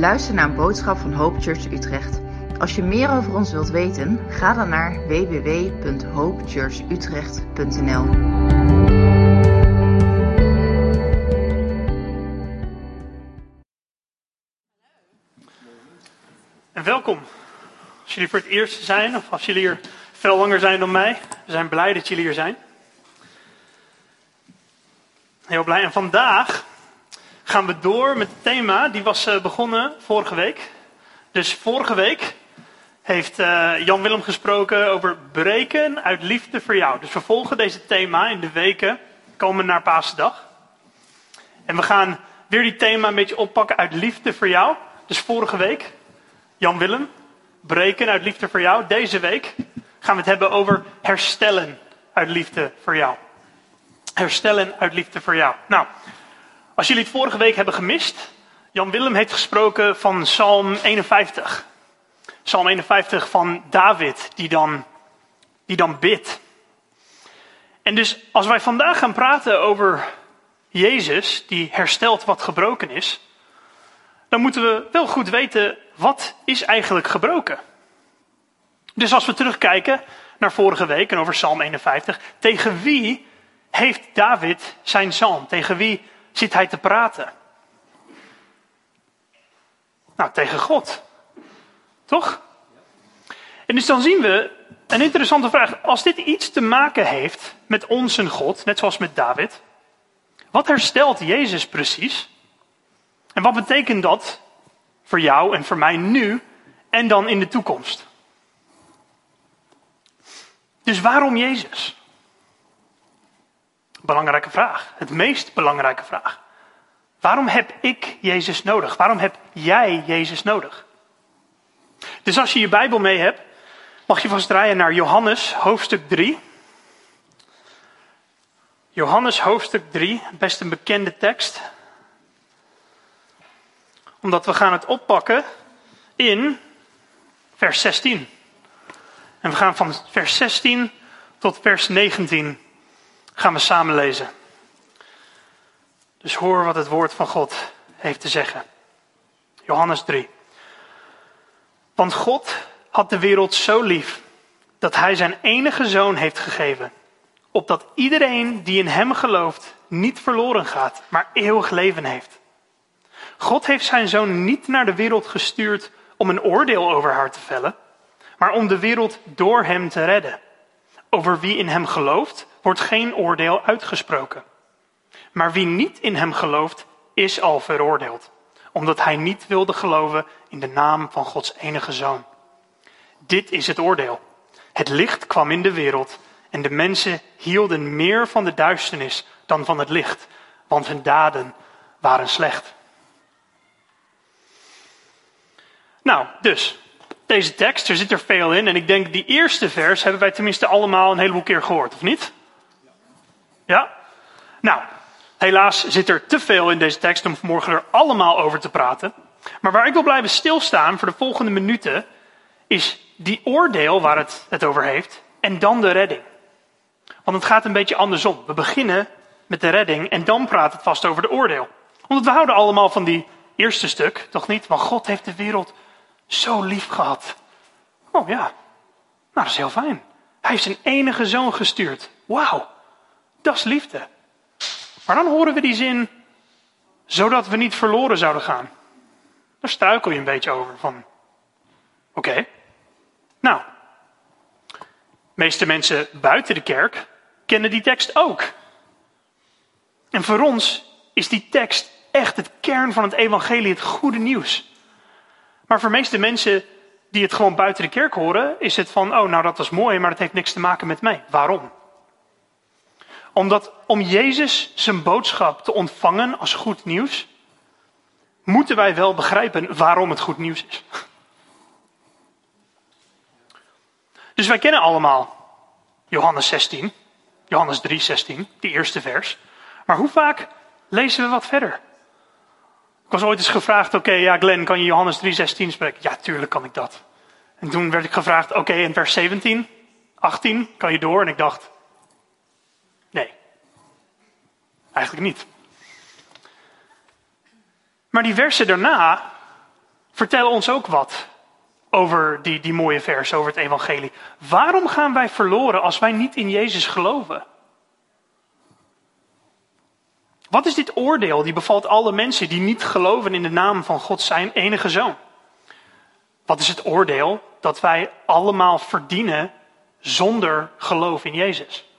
luistert naar een boodschap van Hope Church Utrecht. Als je meer over ons wilt weten, ga dan naar www.hopechurchutrecht.nl. En welkom. Als jullie voor het eerst zijn, of als jullie hier veel langer zijn dan mij, we zijn blij dat jullie hier zijn. Heel blij. En vandaag gaan we door met het thema, die was eh, begonnen vorige week. Dus vorige week heeft uh, Jan Willem gesproken over breken uit liefde voor jou. Dus we volgen deze thema in de weken komen naar Paasdag. En we gaan weer die thema een beetje oppakken uit liefde voor jou. Dus vorige week, Jan Willem, breken uit liefde voor jou. Deze week gaan we het hebben over herstellen uit liefde voor jou. Herstellen uit liefde voor jou. Nou, als jullie het vorige week hebben gemist, Jan Willem heeft gesproken van Psalm 51. Psalm 51 van David, die dan, die dan bidt. En dus als wij vandaag gaan praten over Jezus, die herstelt wat gebroken is, dan moeten we wel goed weten, wat is eigenlijk gebroken? Dus als we terugkijken naar vorige week en over Psalm 51, tegen wie heeft David zijn psalm? Tegen wie zit hij te praten? Nou, tegen God. Toch? En dus dan zien we een interessante vraag. Als dit iets te maken heeft met ons en God, net zoals met David, wat herstelt Jezus precies? En wat betekent dat voor jou en voor mij nu en dan in de toekomst? Dus waarom Jezus? Belangrijke vraag. Het meest belangrijke vraag. Waarom heb ik Jezus nodig? Waarom heb jij Jezus nodig? Dus als je je Bijbel mee hebt, mag je vast draaien naar Johannes hoofdstuk 3. Johannes hoofdstuk 3, best een bekende tekst. Omdat we gaan het oppakken in vers 16. En we gaan van vers 16 tot vers 19 gaan we samen lezen. Dus hoor wat het woord van God heeft te zeggen. Johannes 3. Want God had de wereld zo lief dat hij zijn enige zoon heeft gegeven, opdat iedereen die in hem gelooft niet verloren gaat, maar eeuwig leven heeft. God heeft zijn zoon niet naar de wereld gestuurd om een oordeel over haar te vellen, maar om de wereld door hem te redden. Over wie in hem gelooft, wordt geen oordeel uitgesproken. Maar wie niet in hem gelooft, is al veroordeeld, omdat hij niet wilde geloven in de naam van Gods enige zoon. Dit is het oordeel. Het licht kwam in de wereld en de mensen hielden meer van de duisternis dan van het licht, want hun daden waren slecht. Nou, dus, deze tekst, er zit er veel in. En ik denk, die eerste vers hebben wij tenminste allemaal een heleboel keer gehoord, of niet? Ja? Nou, helaas zit er te veel in deze tekst om vanmorgen er allemaal over te praten. Maar waar ik wil blijven stilstaan voor de volgende minuten, is die oordeel waar het het over heeft, en dan de redding. Want het gaat een beetje andersom. We beginnen met de redding en dan praat het vast over de oordeel. Want we houden allemaal van die eerste stuk, toch niet? Want God heeft de wereld zo lief gehad. Oh ja, nou dat is heel fijn. Hij heeft zijn enige zoon gestuurd. Wauw, dat is liefde. Maar dan horen we die zin, zodat we niet verloren zouden gaan. Daar struikel je een beetje over van, oké. Nou, de meeste mensen buiten de kerk kennen die tekst ook. En voor ons is die tekst echt het kern van het evangelie, het goede nieuws. Maar voor de meeste mensen die het gewoon buiten de kerk horen, is het van, oh nou dat was mooi, maar dat heeft niks te maken met mij. Waarom? Omdat om Jezus zijn boodschap te ontvangen als goed nieuws, moeten wij wel begrijpen waarom het goed nieuws is. Dus wij kennen allemaal Johannes 16, Johannes 3, 16, die eerste vers. Maar hoe vaak lezen we wat verder? Ik was ooit eens gevraagd, oké, ja Glenn, kan je Johannes 3, 16 spreken? Ja, tuurlijk kan ik dat. En toen werd ik gevraagd, oké, in vers 17, 18, kan je door? En ik dacht, nee, eigenlijk niet. Maar die versen daarna vertel ons ook wat over die, die mooie vers, over het evangelie. Waarom gaan wij verloren als wij niet in Jezus geloven? Wat is dit oordeel die bevalt alle mensen die niet geloven in de naam van God zijn enige zoon? Wat is het oordeel dat wij allemaal verdienen zonder geloof in Jezus?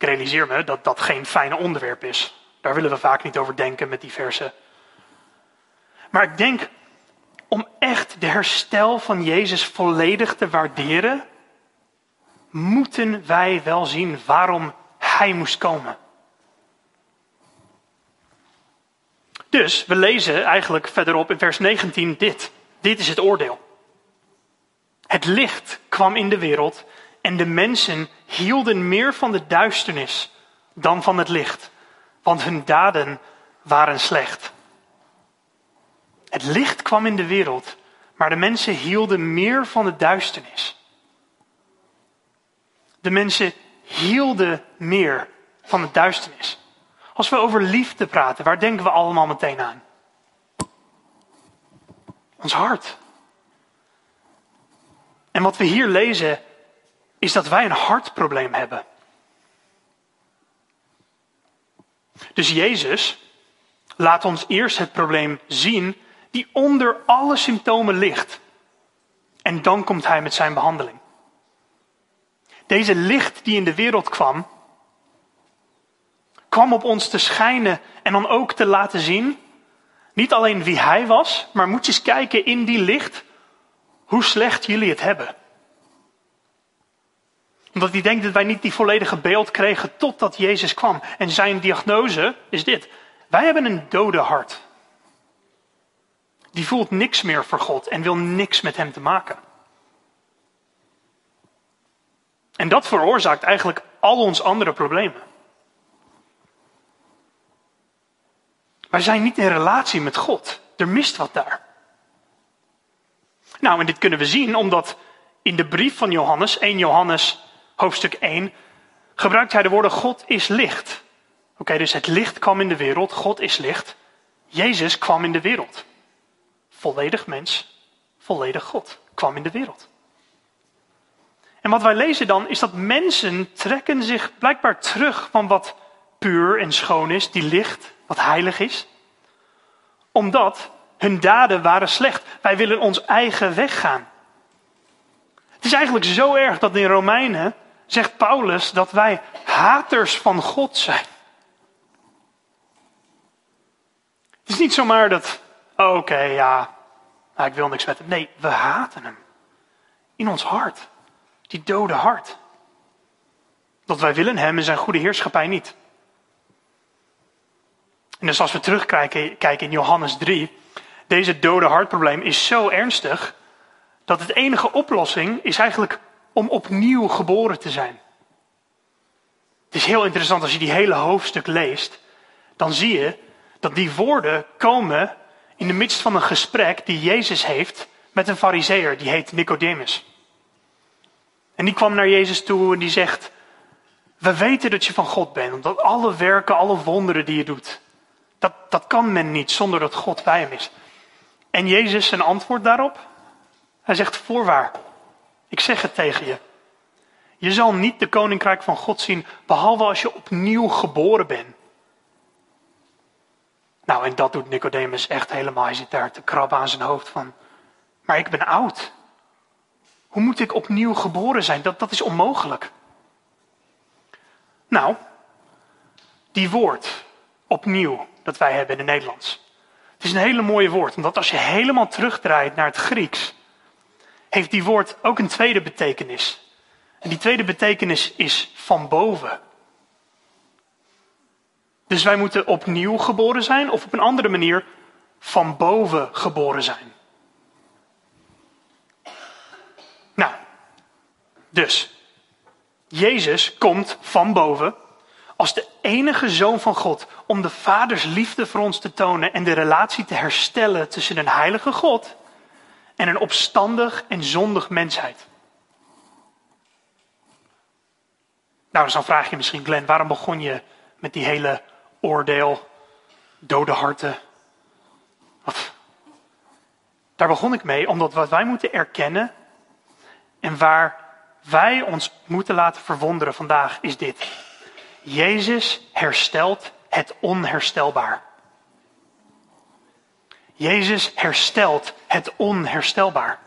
Ik realiseer me dat dat geen fijne onderwerp is. Daar willen we vaak niet over denken met die versen. Maar ik denk, om echt de herstel van Jezus volledig te waarderen, moeten wij wel zien waarom Hij moest komen. Dus we lezen eigenlijk verderop in vers 19 dit. Dit is het oordeel. Het licht kwam in de wereld en de mensen hielden meer van de duisternis dan van het licht, want hun daden waren slecht. Het licht kwam in de wereld, maar de mensen hielden meer van de duisternis. De mensen hielden meer van de duisternis. Als we over liefde praten, waar denken we allemaal meteen aan? Ons hart. En wat we hier lezen is dat wij een hartprobleem hebben. Dus Jezus laat ons eerst het probleem zien die onder alle symptomen ligt. En dan komt hij met zijn behandeling. Deze licht die in de wereld kwam, kwam op ons te schijnen en dan ook te laten zien, niet alleen wie hij was, maar moet eens kijken in die licht hoe slecht jullie het hebben omdat hij denkt dat wij niet die volledige beeld kregen totdat Jezus kwam. En zijn diagnose is dit. Wij hebben een dode hart. Die voelt niks meer voor God en wil niks met hem te maken. En dat veroorzaakt eigenlijk al ons andere problemen. Wij zijn niet in relatie met God. Er mist wat daar. Nou, en dit kunnen we zien omdat in de brief van Johannes, 1 Johannes hoofdstuk 1, gebruikt hij de woorden God is licht. Oké, dus het licht kwam in de wereld, God is licht. Jezus kwam in de wereld. Volledig mens, volledig God, kwam in de wereld. En wat wij lezen dan is dat mensen trekken zich blijkbaar terug van wat puur en schoon is, die licht, wat heilig is. Omdat hun daden waren slecht. Wij willen ons eigen weg gaan. Het is eigenlijk zo erg dat in Romeinen zegt Paulus dat wij haters van God zijn. Het is niet zomaar dat, oh, oké, ja, nou, ik wil niks met hem. Nee, we haten hem. In ons hart. Die dode hart. Dat wij willen hem en zijn goede heerschappij niet. En dus als we terugkijken kijken in Johannes 3, deze dode hartprobleem is zo ernstig dat het enige oplossing is eigenlijk om opnieuw geboren te zijn. Het is heel interessant als je die hele hoofdstuk leest, dan zie je dat die woorden komen in de midst van een gesprek die Jezus heeft met een fariseer, die heet Nicodemus. En die kwam naar Jezus toe en die zegt, we weten dat je van God bent, omdat alle werken, alle wonderen die je doet, dat, dat kan men niet zonder dat God bij hem is. En Jezus zijn antwoord daarop, hij zegt voorwaar, ik zeg het tegen je. Je zal niet de koninkrijk van God zien, behalve als je opnieuw geboren bent. Nou, en dat doet Nicodemus echt helemaal. Hij zit daar te krabben aan zijn hoofd van, maar ik ben oud. Hoe moet ik opnieuw geboren zijn? Dat, dat is onmogelijk. Nou, die woord opnieuw dat wij hebben in het Nederlands. Het is een hele mooie woord, omdat als je helemaal terugdraait naar het Grieks, heeft die woord ook een tweede betekenis. En die tweede betekenis is van boven. Dus wij moeten opnieuw geboren zijn of op een andere manier van boven geboren zijn. Nou, dus Jezus komt van boven als de enige zoon van God om de vaders liefde voor ons te tonen en de relatie te herstellen tussen een heilige God en een opstandig en zondig mensheid. Nou, dus dan vraag je misschien, Glenn, waarom begon je met die hele oordeel, dode harten? Daar begon ik mee, omdat wat wij moeten erkennen en waar wij ons moeten laten verwonderen vandaag is dit. Jezus herstelt het onherstelbaar. Jezus herstelt het onherstelbaar.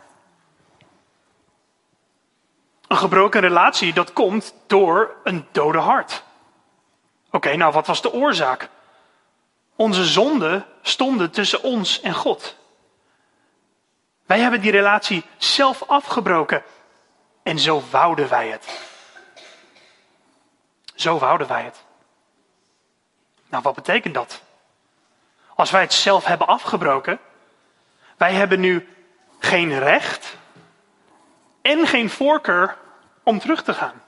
Een gebroken relatie, dat komt door een dode hart. Oké, nou wat was de oorzaak? Onze zonden stonden tussen ons en God. Wij hebben die relatie zelf afgebroken. En zo wouden wij het. Zo wouden wij het. Nou, wat betekent dat? Als wij het zelf hebben afgebroken, wij hebben nu geen recht en geen voorkeur om terug te gaan.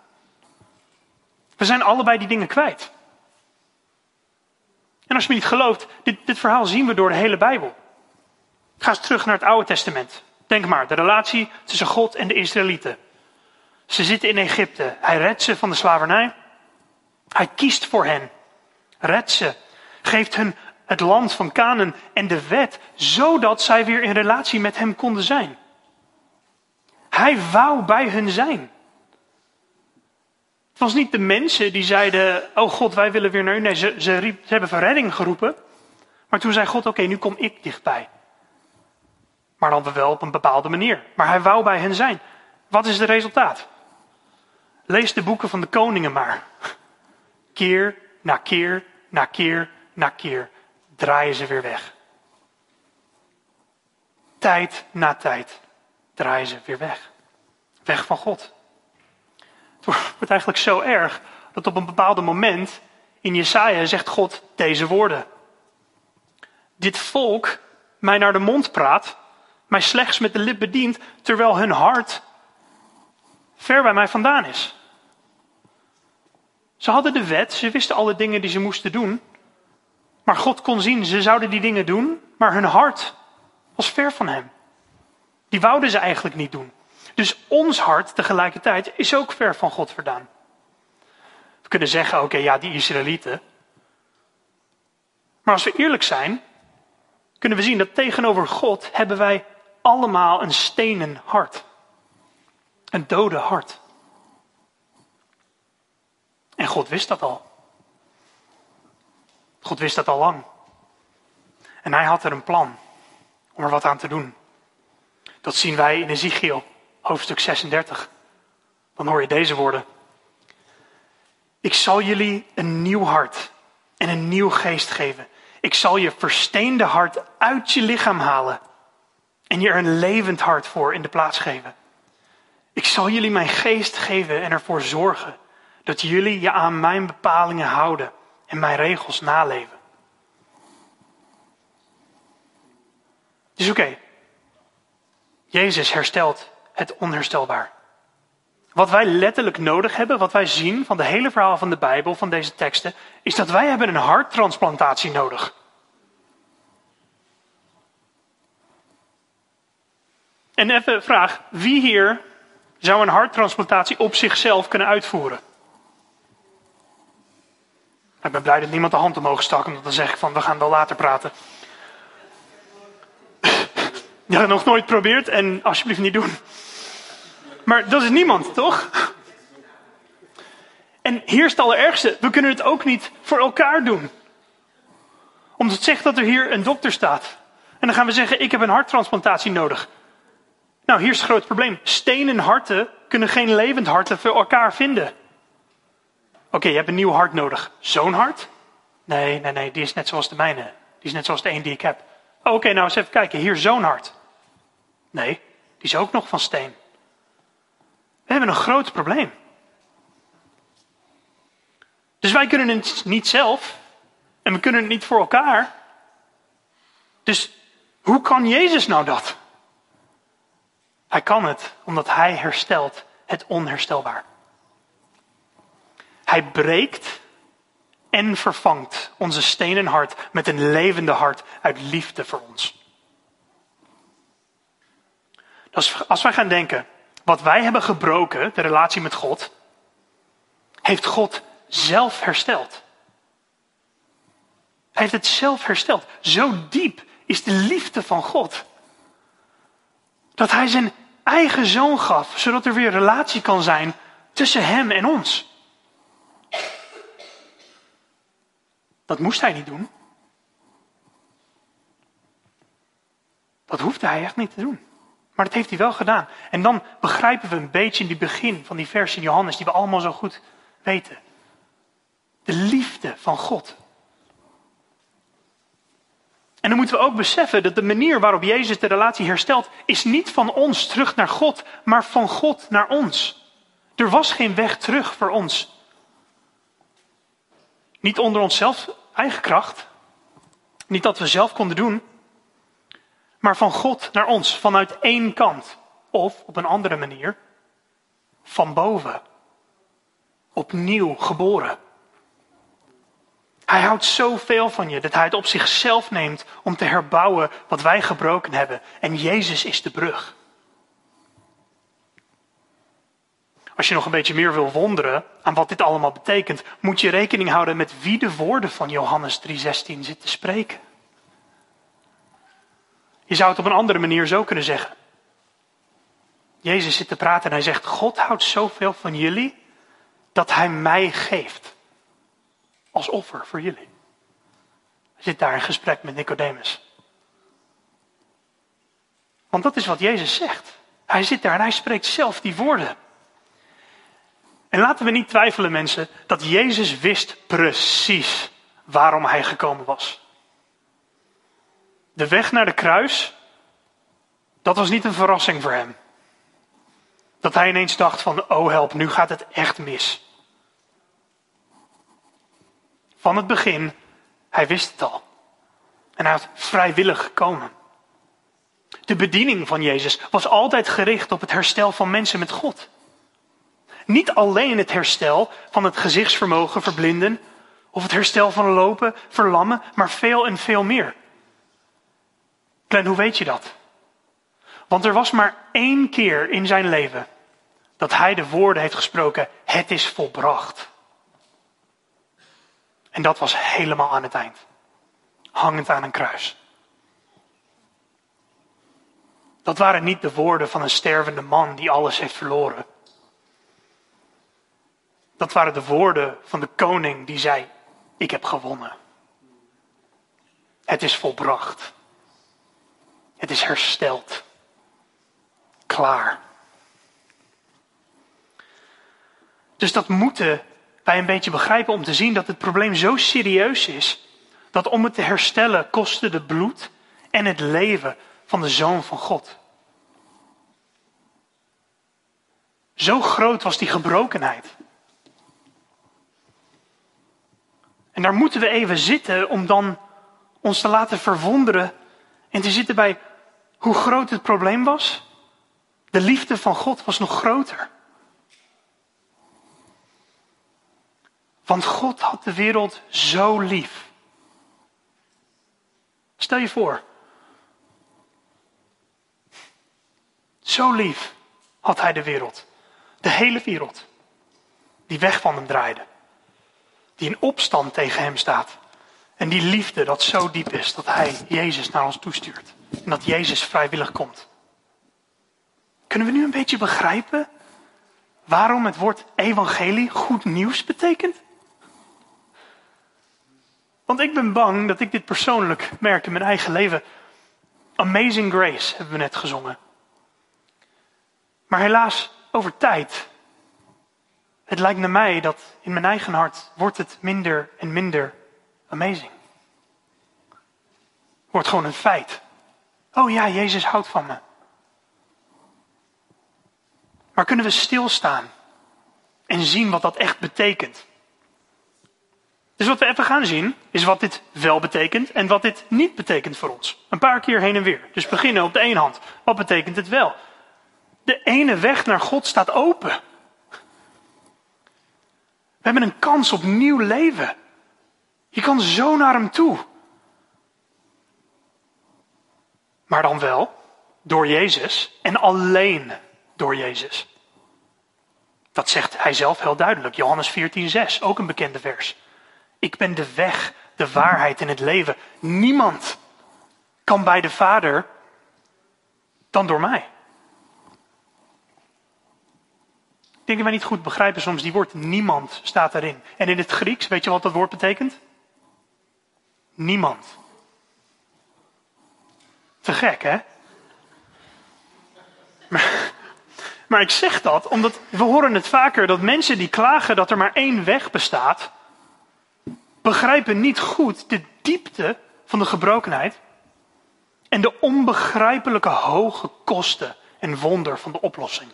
We zijn allebei die dingen kwijt. En als je me niet gelooft, dit, dit verhaal zien we door de hele Bijbel. Ga eens terug naar het Oude Testament. Denk maar, de relatie tussen God en de Israëlieten. Ze zitten in Egypte. Hij redt ze van de slavernij. Hij kiest voor hen. Redt ze. Geeft hun het land van Canaan en de wet, zodat zij weer in relatie met hem konden zijn. Hij wou bij hun zijn. Het was niet de mensen die zeiden: Oh God, wij willen weer naar u. Nee, ze, ze, riep, hebben verredding geroepen. Maar toen zei God: Oké, nu kom ik dichtbij. Maar dan wel op een bepaalde manier. Maar hij wou bij hen zijn. Wat is het resultaat? Lees de boeken van de koningen maar. Keer na keer na keer na keer draaien ze weer weg. Tijd na tijd draaien ze weer weg. Weg van God. Het wordt eigenlijk zo erg dat op een bepaald moment in Jesaja zegt God deze woorden. Dit volk mij naar de mond praat, mij slechts met de lip bedient, terwijl hun hart ver bij mij vandaan is. Ze hadden de wet, ze wisten alle dingen die ze moesten doen, maar God kon zien, ze zouden die dingen doen, maar hun hart was ver van Hem. Die wouden ze eigenlijk niet doen. Dus ons hart tegelijkertijd is ook ver van God vandaan. We kunnen zeggen, oké, ja, die Israëlieten. Maar als we eerlijk zijn, kunnen we zien dat tegenover God hebben wij allemaal een stenen hart. Een dode hart. En God wist dat al. God wist dat al lang. En hij had er een plan om er wat aan te doen. Dat zien wij in Ezekiel, hoofdstuk 36. Dan hoor je deze woorden. Ik zal jullie een nieuw hart en een nieuw geest geven. Ik zal je versteende hart uit je lichaam halen en je er een levend hart voor in de plaats geven. Ik zal jullie mijn geest geven en ervoor zorgen dat jullie je aan mijn bepalingen houden en mijn regels naleven. Dus oké, Jezus herstelt het onherstelbaar. Wat wij letterlijk nodig hebben, wat wij zien van de hele verhaal van de Bijbel, van deze teksten, is dat wij hebben een harttransplantatie nodig. En even vraag, wie hier zou een harttransplantatie op zichzelf kunnen uitvoeren? Ik ben blij dat niemand de hand omhoog stak, omdat dan zeg ik van we gaan wel later praten. Ja, nog nooit probeerd en alsjeblieft niet doen. Maar dat is niemand, toch? En hier is het allerergste, we kunnen het ook niet voor elkaar doen. Omdat het zegt dat er hier een dokter staat. En dan gaan we zeggen, ik heb een harttransplantatie nodig. Nou, hier is het groot probleem. Stenen harten kunnen geen levend harten voor elkaar vinden. Oké, je hebt een nieuw hart nodig. Zo'n hart? Nee, nee, nee, die is net zoals de mijne. Die is net zoals de een die ik heb. Oh, Oké, nou eens even kijken. Hier zo'n hart. Nee, die is ook nog van steen. We hebben een groot probleem. Dus wij kunnen het niet zelf. En we kunnen het niet voor elkaar. Dus hoe kan Jezus nou dat? Hij kan het omdat hij herstelt het onherstelbaar. Hij breekt en vervangt onze stenen hart met een levende hart uit liefde voor ons. Als wij gaan denken, wat wij hebben gebroken, de relatie met God, heeft God zelf hersteld. Hij heeft het zelf hersteld. Zo diep is de liefde van God. Dat hij zijn eigen zoon gaf, zodat er weer relatie kan zijn tussen hem en ons. Dat moest hij niet doen. Dat hoefde hij echt niet te doen. Maar dat heeft hij wel gedaan. En dan begrijpen we een beetje in die begin van die vers in Johannes, die we allemaal zo goed weten. De liefde van God. En dan moeten we ook beseffen dat de manier waarop Jezus de relatie herstelt, is niet van ons terug naar God, maar van God naar ons. Er was geen weg terug voor ons. Niet onder onszelf eigen kracht. Niet dat we zelf konden doen. Maar van God naar ons, vanuit één kant. Of op een andere manier, van boven. Opnieuw geboren. Hij houdt zoveel van je dat hij het op zichzelf neemt om te herbouwen wat wij gebroken hebben. En Jezus is de brug. Als je nog een beetje meer wil wonderen aan wat dit allemaal betekent, moet je rekening houden met wie de woorden van Johannes 3:16 zit te spreken. Je zou het op een andere manier zo kunnen zeggen. Jezus zit te praten en hij zegt: God houdt zoveel van jullie dat hij mij geeft als offer voor jullie. Hij zit daar in gesprek met Nicodemus. Want dat is wat Jezus zegt. Hij zit daar en hij spreekt zelf die woorden. En laten we niet twijfelen, mensen, dat Jezus wist precies waarom hij gekomen was. De weg naar de kruis, dat was niet een verrassing voor hem. Dat hij ineens dacht van, oh help, nu gaat het echt mis. Van het begin, hij wist het al. En hij had vrijwillig gekomen. De bediening van Jezus was altijd gericht op het herstel van mensen met God. Niet alleen het herstel van het gezichtsvermogen verblinden, of het herstel van lopen, verlammen, maar veel en veel meer. Glenn, hoe weet je dat? Want er was maar één keer in zijn leven dat hij de woorden heeft gesproken: Het is volbracht. En dat was helemaal aan het eind, hangend aan een kruis. Dat waren niet de woorden van een stervende man die alles heeft verloren. Dat waren de woorden van de koning die zei: Ik heb gewonnen. Het is volbracht. Het is hersteld. Klaar. Dus dat moeten wij een beetje begrijpen om te zien dat het probleem zo serieus is. Dat om het te herstellen kostte de bloed en het leven van de Zoon van God. Zo groot was die gebrokenheid. En daar moeten we even zitten om dan ons te laten verwonderen en te zitten bij hoe groot het probleem was. De liefde van God was nog groter. Want God had de wereld zo lief. Stel je voor. Zo lief had hij de wereld. De hele wereld. Die weg van hem draaide die in opstand tegen hem staat. En die liefde dat zo diep is dat hij Jezus naar ons toestuurt. En dat Jezus vrijwillig komt. Kunnen we nu een beetje begrijpen waarom het woord evangelie goed nieuws betekent? Want ik ben bang dat ik dit persoonlijk merk in mijn eigen leven. Amazing Grace hebben we net gezongen. Maar helaas, over tijd het lijkt naar mij dat in mijn eigen hart wordt het minder en minder amazing. Wordt gewoon een feit. Oh ja, Jezus houdt van me. Maar kunnen we stilstaan en zien wat dat echt betekent? Dus wat we even gaan zien, is wat dit wel betekent en wat dit niet betekent voor ons. Een paar keer heen en weer. Dus beginnen op de ene hand. Wat betekent het wel? De ene weg naar God staat open. We hebben een kans op nieuw leven. Je kan zo naar hem toe. Maar dan wel door Jezus en alleen door Jezus. Dat zegt hij zelf heel duidelijk. Johannes 14:6, ook een bekende vers. Ik ben de weg, de waarheid en het leven. Niemand kan bij de Vader dan door mij. Ik denk dat wij niet goed begrijpen soms die woord niemand staat erin. En in het Grieks, weet je wat dat woord betekent? Niemand. Te gek, hè? Maar, maar ik zeg dat omdat we horen het vaker dat mensen die klagen dat er maar één weg bestaat, begrijpen niet goed de diepte van de gebrokenheid en de onbegrijpelijke hoge kosten en wonder van de oplossing.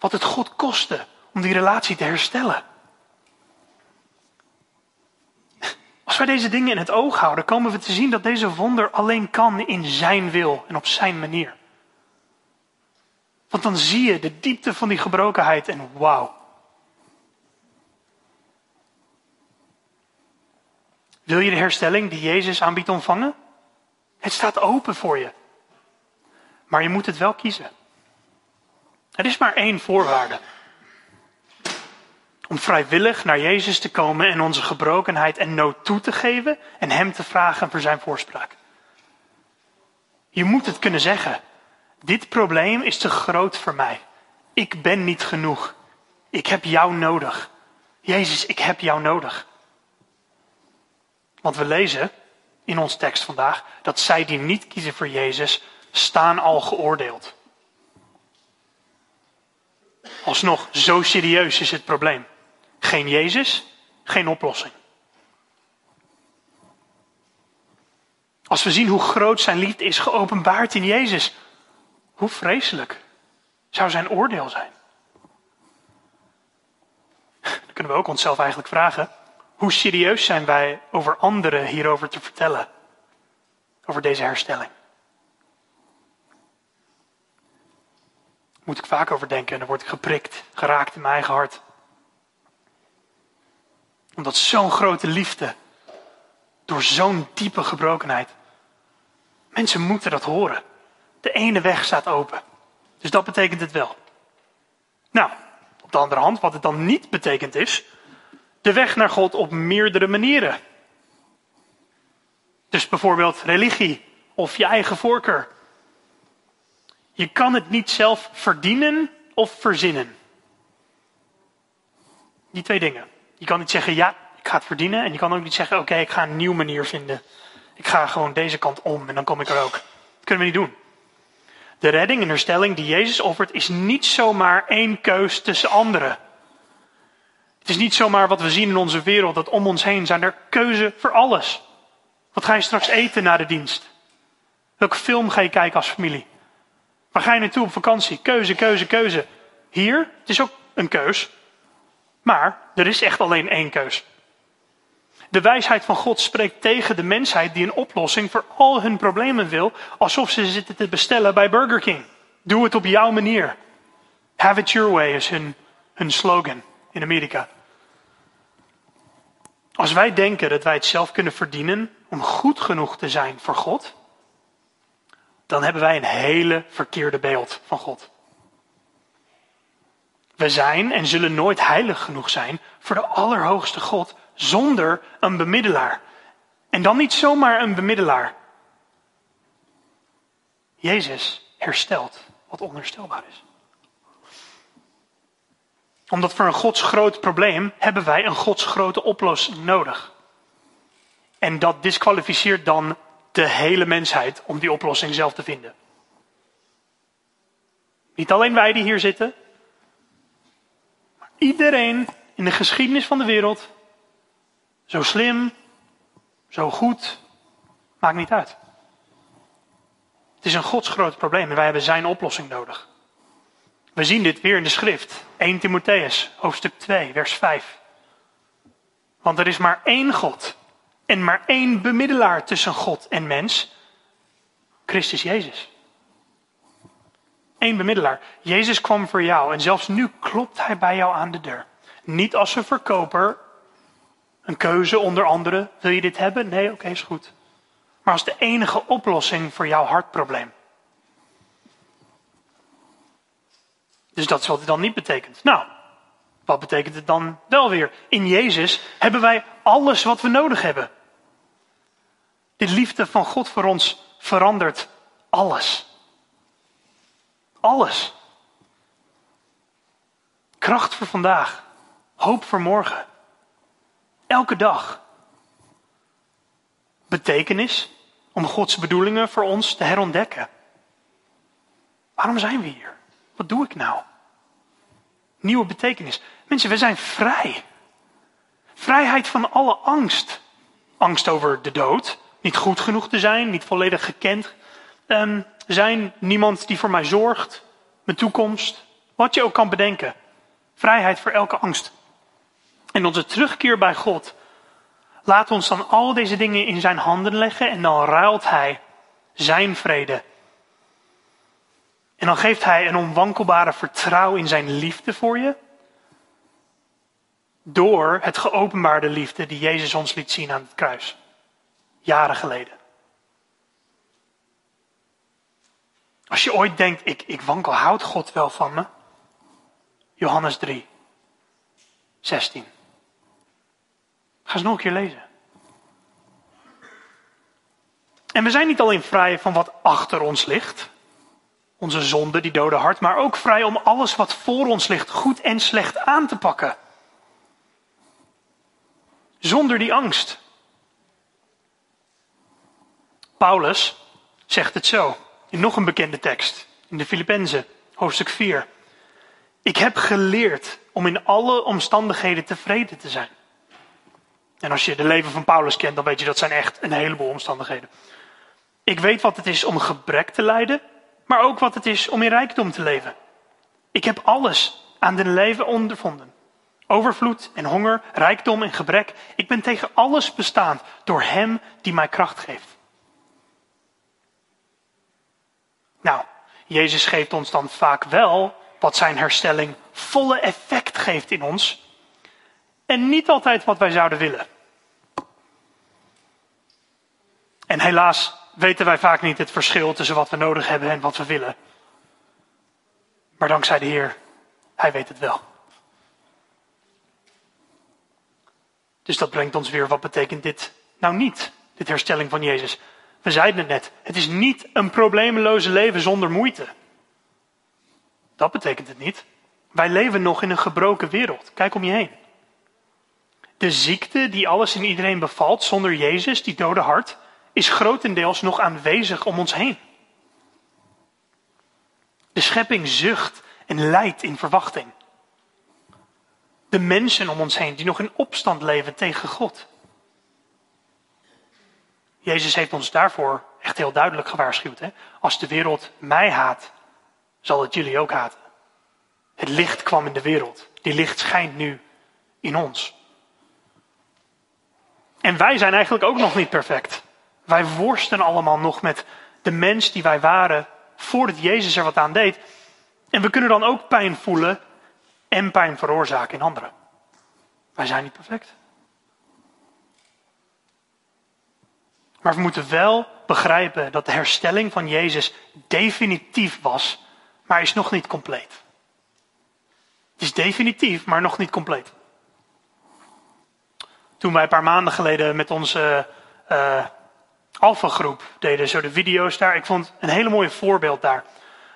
Wat het God kostte om die relatie te herstellen. Als wij deze dingen in het oog houden, komen we te zien dat deze wonder alleen kan in Zijn wil en op Zijn manier. Want dan zie je de diepte van die gebrokenheid en wauw. Wil je de herstelling die Jezus aanbiedt ontvangen? Het staat open voor je. Maar je moet het wel kiezen. Er is maar één voorwaarde. Om vrijwillig naar Jezus te komen en onze gebrokenheid en nood toe te geven en Hem te vragen voor Zijn voorspraak. Je moet het kunnen zeggen. Dit probleem is te groot voor mij. Ik ben niet genoeg. Ik heb jou nodig. Jezus, ik heb jou nodig. Want we lezen in ons tekst vandaag dat zij die niet kiezen voor Jezus staan al geoordeeld. Alsnog, zo serieus is het probleem. Geen Jezus, geen oplossing. Als we zien hoe groot zijn liefde is geopenbaard in Jezus, hoe vreselijk zou zijn oordeel zijn? Dan kunnen we ook onszelf eigenlijk vragen: hoe serieus zijn wij over anderen hierover te vertellen? Over deze herstelling? Moet ik vaak over denken en dan word ik geprikt, geraakt in mijn eigen hart. Omdat zo'n grote liefde, door zo'n diepe gebrokenheid, mensen moeten dat horen. De ene weg staat open. Dus dat betekent het wel. Nou, op de andere hand, wat het dan niet betekent is, de weg naar God op meerdere manieren. Dus bijvoorbeeld religie of je eigen voorkeur. Je kan het niet zelf verdienen of verzinnen. Die twee dingen. Je kan niet zeggen, ja, ik ga het verdienen. En je kan ook niet zeggen, oké, ik ga een nieuwe manier vinden. Ik ga gewoon deze kant om en dan kom ik er ook. Dat kunnen we niet doen. De redding en herstelling die Jezus offert is niet zomaar één keus tussen anderen. Het is niet zomaar wat we zien in onze wereld, dat om ons heen zijn er keuze voor alles. Wat ga je straks eten na de dienst? Welke film ga je kijken als familie? Waar ga je naartoe op vakantie? Keuze, keuze, keuze. Hier, het is ook een keus. Maar er is echt alleen één keus. De wijsheid van God spreekt tegen de mensheid die een oplossing voor al hun problemen wil, alsof ze zitten te bestellen bij Burger King. Doe het op jouw manier. Have it your way is hun, hun slogan in Amerika. Als wij denken dat wij het zelf kunnen verdienen om goed genoeg te zijn voor God, dan hebben wij een hele verkeerde beeld van God. We zijn en zullen nooit heilig genoeg zijn voor de Allerhoogste God zonder een bemiddelaar. En dan niet zomaar een bemiddelaar. Jezus herstelt wat onherstelbaar is. Omdat voor een godsgroot probleem hebben wij een godsgrote oplossing nodig. En dat disqualificeert dan de hele mensheid om die oplossing zelf te vinden. Niet alleen wij die hier zitten, maar iedereen in de geschiedenis van de wereld, zo slim, zo goed, maakt niet uit. Het is een godsgroot probleem en wij hebben zijn oplossing nodig. We zien dit weer in de schrift. 1 Timotheus, hoofdstuk 2, vers 5. Want er is maar één God en maar één bemiddelaar tussen God en mens. Christus Jezus. Eén bemiddelaar. Jezus kwam voor jou en zelfs nu klopt hij bij jou aan de deur. Niet als een verkoper, een keuze onder anderen. Wil je dit hebben? Nee, oké, is goed. Maar als de enige oplossing voor jouw hartprobleem. Dus dat is wat het dan niet betekent. Nou, wat betekent het dan wel weer? In Jezus hebben wij alles wat we nodig hebben. De liefde van God voor ons verandert alles. Alles. Kracht voor vandaag. Hoop voor morgen. Elke dag. Betekenis om Gods bedoelingen voor ons te herontdekken. Waarom zijn we hier? Wat doe ik nou? Nieuwe betekenis. Mensen, we zijn vrij. Vrijheid van alle angst. Angst over de dood. Niet goed genoeg te zijn, niet volledig gekend um, zijn. Niemand die voor mij zorgt. Mijn toekomst. Wat je ook kan bedenken. Vrijheid voor elke angst. En onze terugkeer bij God. Laat ons dan al deze dingen in zijn handen leggen en dan ruilt hij zijn vrede. En dan geeft hij een onwankelbare vertrouwen in zijn liefde voor je. Door het geopenbaarde liefde die Jezus ons liet zien aan het kruis. Jaren geleden. Als je ooit denkt, ik, ik wankel, houdt God wel van me? Johannes 3, 16. Ga eens nog een keer lezen. En we zijn niet alleen vrij van wat achter ons ligt, onze zonde, die dode hart, maar ook vrij om alles wat voor ons ligt goed en slecht aan te pakken. Zonder die angst. Paulus zegt het zo in nog een bekende tekst, in de Filippenzen, hoofdstuk 4. Ik heb geleerd om in alle omstandigheden tevreden te zijn. En als je de leven van Paulus kent, dan weet je dat zijn echt een heleboel omstandigheden. Ik weet wat het is om gebrek te lijden, maar ook wat het is om in rijkdom te leven. Ik heb alles aan de leven ondervonden. Overvloed en honger, rijkdom en gebrek. Ik ben tegen alles bestaand door Hem die mij kracht geeft. Nou, Jezus geeft ons dan vaak wel wat zijn herstelling volle effect geeft in ons. En niet altijd wat wij zouden willen. En helaas weten wij vaak niet het verschil tussen wat we nodig hebben en wat we willen. Maar dankzij de Heer, Hij weet het wel. Dus dat brengt ons weer, wat betekent dit nou niet, dit herstelling van Jezus? We zeiden het net, het is niet een probleemloze leven zonder moeite. Dat betekent het niet. Wij leven nog in een gebroken wereld. Kijk om je heen. De ziekte die alles in iedereen bevalt zonder Jezus, die dode hart, is grotendeels nog aanwezig om ons heen. De schepping zucht en lijdt in verwachting. De mensen om ons heen die nog in opstand leven tegen God. Jezus heeft ons daarvoor echt heel duidelijk gewaarschuwd. Hè? Als de wereld mij haat, zal het jullie ook haten. Het licht kwam in de wereld. Die licht schijnt nu in ons. En wij zijn eigenlijk ook nog niet perfect. Wij worsten allemaal nog met de mens die wij waren voordat Jezus er wat aan deed. En we kunnen dan ook pijn voelen en pijn veroorzaken in anderen. Wij zijn niet perfect. Maar we moeten wel begrijpen dat de herstelling van Jezus definitief was, maar is nog niet compleet. Het is definitief, maar nog niet compleet. Toen wij een paar maanden geleden met onze uh, Alpha-groep deden, zo de video's daar, ik vond een hele mooie voorbeeld daar.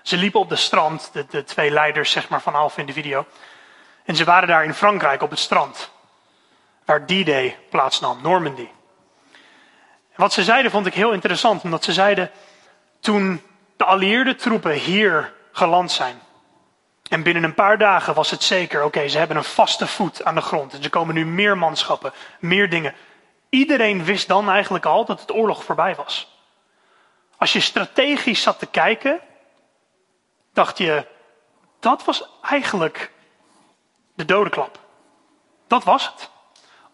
Ze liepen op de strand, de, de twee leiders zeg maar, van Alpha in de video. En ze waren daar in Frankrijk op het strand, waar D-Day plaatsnam, Normandy. Wat ze zeiden vond ik heel interessant, omdat ze zeiden, toen de allieerde troepen hier geland zijn, en binnen een paar dagen was het zeker, oké, ze hebben een vaste voet aan de grond. En ze komen nu meer manschappen, meer dingen. Iedereen wist dan eigenlijk al dat het oorlog voorbij was. Als je strategisch zat te kijken, dacht je, dat was eigenlijk de dodenklap. Dat was het.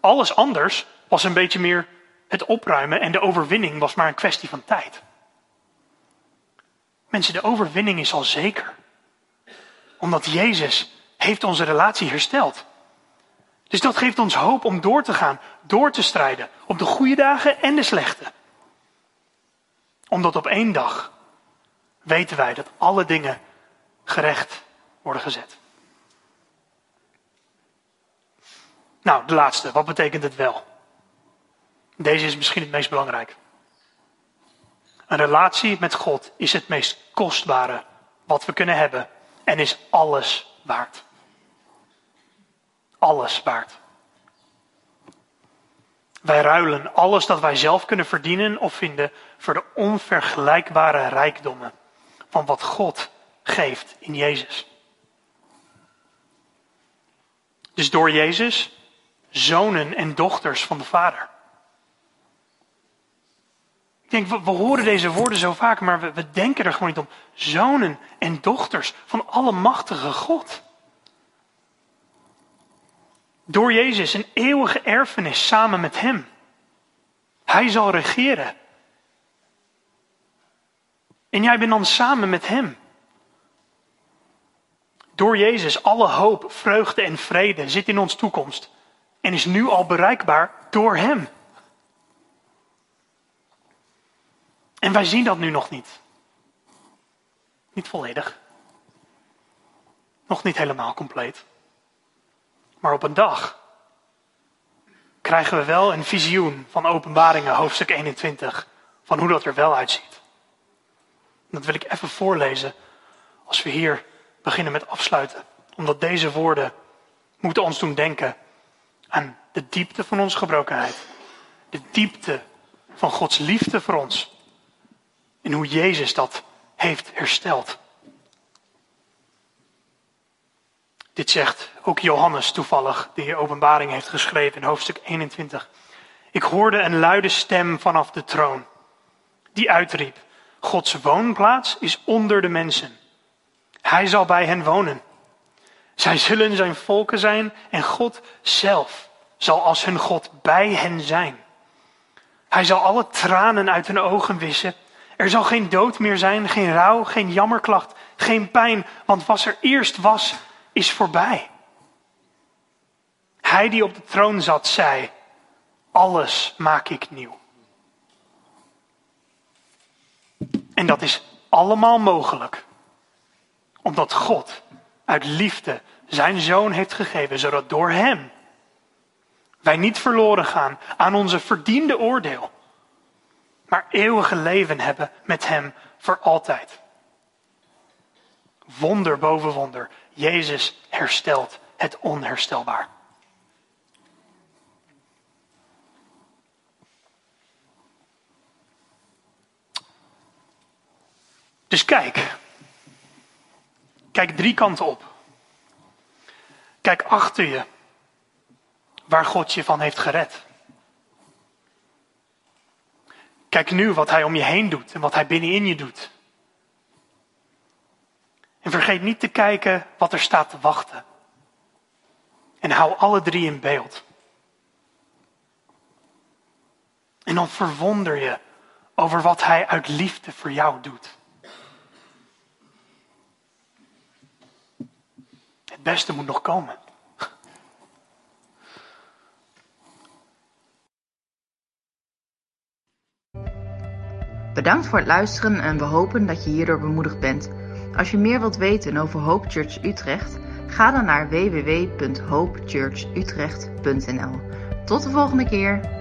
Alles anders was een beetje meer het opruimen en de overwinning was maar een kwestie van tijd. Mensen, de overwinning is al zeker omdat Jezus heeft onze relatie hersteld. Dus dat geeft ons hoop om door te gaan, door te strijden. Op de goede dagen en de slechte. Omdat op één dag weten wij dat alle dingen gerecht worden gezet. Nou, de laatste. Wat betekent het wel? Deze is misschien het meest belangrijk. Een relatie met God is het meest kostbare wat we kunnen hebben en is alles waard. Alles waard. Wij ruilen alles dat wij zelf kunnen verdienen of vinden voor de onvergelijkbare rijkdommen van wat God geeft in Jezus. Dus door Jezus, zonen en dochters van de Vader. Ik denk, we, horen deze woorden zo vaak, maar we, we denken er gewoon niet om. Zonen en dochters van Allemachtige God. Door Jezus een eeuwige erfenis samen met Hem. Hij zal regeren. En jij bent dan samen met Hem. Door Jezus alle hoop, vreugde en vrede zit in ons toekomst en is nu al bereikbaar door Hem. En wij zien dat nu nog niet. Niet volledig. Nog niet helemaal compleet. Maar op een dag krijgen we wel een visioen van Openbaringen, hoofdstuk 21, van hoe dat er wel uitziet. Dat wil ik even voorlezen als we hier beginnen met afsluiten. Omdat deze woorden moeten ons doen denken aan de diepte van onze gebrokenheid. De diepte van Gods liefde voor ons. En hoe Jezus dat heeft hersteld. Dit zegt ook Johannes toevallig, die openbaring heeft geschreven in hoofdstuk 21. Ik hoorde een luide stem vanaf de troon, die uitriep, Gods woonplaats is onder de mensen. Hij zal bij hen wonen. Zij zullen zijn volken zijn en God zelf zal als hun God bij hen zijn. Hij zal alle tranen uit hun ogen wissen. Er zal geen dood meer zijn, geen rouw, geen jammerklacht, geen pijn, want wat er eerst was, is voorbij. Hij die op de troon zat, zei: Alles maak ik nieuw. En dat is allemaal mogelijk omdat God uit liefde zijn zoon heeft gegeven, zodat door hem wij niet verloren gaan aan onze verdiende oordeel, maar eeuwige leven hebben met hem voor altijd. Wonder boven wonder. Jezus herstelt het onherstelbaar. Dus kijk, Kijk drie kanten op. Kijk achter je, waar God je van heeft gered. Kijk nu wat Hij om je heen doet en wat Hij binnenin je doet. En vergeet niet te kijken wat er staat te wachten. En hou alle drie in beeld. En dan verwonder je over wat Hij uit liefde voor jou doet. Het beste moet nog komen. Bedankt voor het luisteren en we hopen dat je hierdoor bemoedigd bent. Als je meer wilt weten over Hope Church Utrecht, ga dan naar www.hopechurchutrecht.nl. Tot de volgende keer.